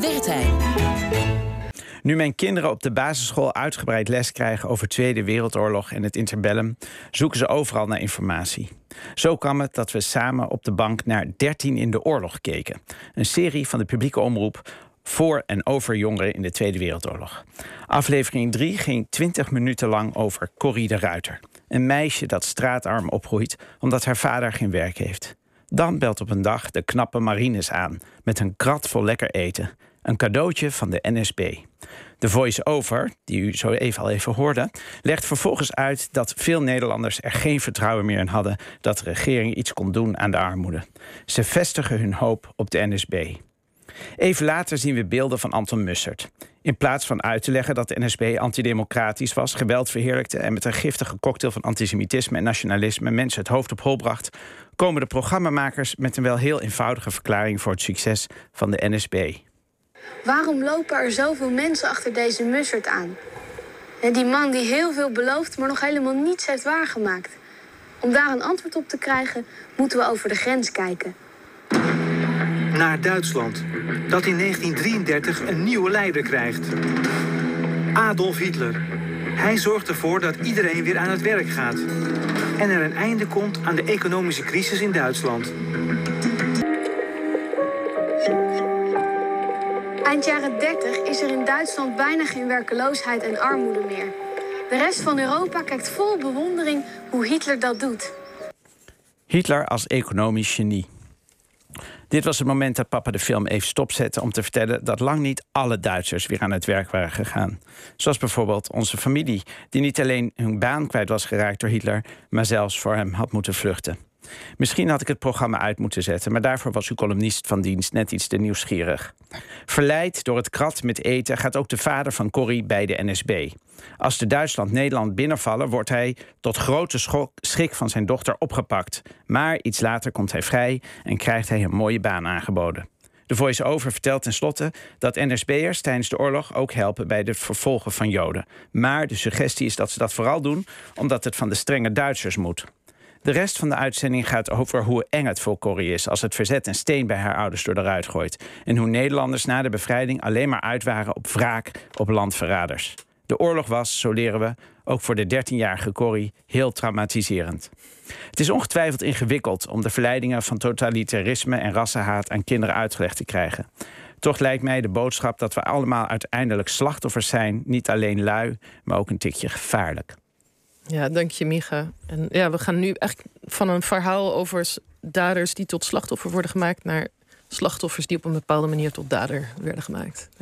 werd hij? Nu mijn kinderen op de basisschool uitgebreid les krijgen over Tweede Wereldoorlog en het interbellum, zoeken ze overal naar informatie. Zo kwam het dat we samen op de bank naar 13 in de oorlog keken. Een serie van de publieke omroep voor en over jongeren in de Tweede Wereldoorlog. Aflevering 3 ging 20 minuten lang over Corrie de Ruiter. Een meisje dat straatarm opgroeit omdat haar vader geen werk heeft. Dan belt op een dag de knappe Marines aan met een krat vol lekker eten. Een cadeautje van de NSB. De voice-over, die u zo even al even hoorde, legt vervolgens uit dat veel Nederlanders er geen vertrouwen meer in hadden dat de regering iets kon doen aan de armoede. Ze vestigen hun hoop op de NSB. Even later zien we beelden van Anton Mussert. In plaats van uit te leggen dat de NSB antidemocratisch was, geweld verheerlijkte en met een giftige cocktail van antisemitisme en nationalisme mensen het hoofd op hol bracht, komen de programmamakers met een wel heel eenvoudige verklaring voor het succes van de NSB. Waarom lopen er zoveel mensen achter deze Mussert aan? Die man die heel veel belooft, maar nog helemaal niets heeft waargemaakt. Om daar een antwoord op te krijgen, moeten we over de grens kijken. Naar Duitsland, dat in 1933 een nieuwe leider krijgt. Adolf Hitler. Hij zorgt ervoor dat iedereen weer aan het werk gaat. En er een einde komt aan de economische crisis in Duitsland. Eind jaren 30 is er in Duitsland bijna geen werkeloosheid en armoede meer. De rest van Europa kijkt vol bewondering hoe Hitler dat doet. Hitler als economisch genie. Dit was het moment dat papa de film even stopzette om te vertellen dat lang niet alle Duitsers weer aan het werk waren gegaan. Zoals bijvoorbeeld onze familie, die niet alleen hun baan kwijt was geraakt door Hitler, maar zelfs voor hem had moeten vluchten. Misschien had ik het programma uit moeten zetten, maar daarvoor was uw columnist van dienst net iets te nieuwsgierig. Verleid door het krat met eten gaat ook de vader van Corrie bij de NSB. Als de Duitsland Nederland binnenvallen, wordt hij tot grote schrik van zijn dochter opgepakt. Maar iets later komt hij vrij en krijgt hij een mooie baan aangeboden. De voice-over vertelt tenslotte dat NSB'ers tijdens de oorlog ook helpen bij het vervolgen van Joden. Maar de suggestie is dat ze dat vooral doen omdat het van de strenge Duitsers moet. De rest van de uitzending gaat over hoe eng het voor Corrie is als het verzet een steen bij haar ouders door de ruit gooit. En hoe Nederlanders na de bevrijding alleen maar uit waren op wraak op landverraders. De oorlog was, zo leren we, ook voor de 13-jarige Corrie heel traumatiserend. Het is ongetwijfeld ingewikkeld om de verleidingen van totalitarisme en rassenhaat aan kinderen uitgelegd te krijgen. Toch lijkt mij de boodschap dat we allemaal uiteindelijk slachtoffers zijn niet alleen lui, maar ook een tikje gevaarlijk. Ja, dank je, Micha. En ja, we gaan nu echt van een verhaal over daders die tot slachtoffer worden gemaakt naar slachtoffers die op een bepaalde manier tot dader werden gemaakt.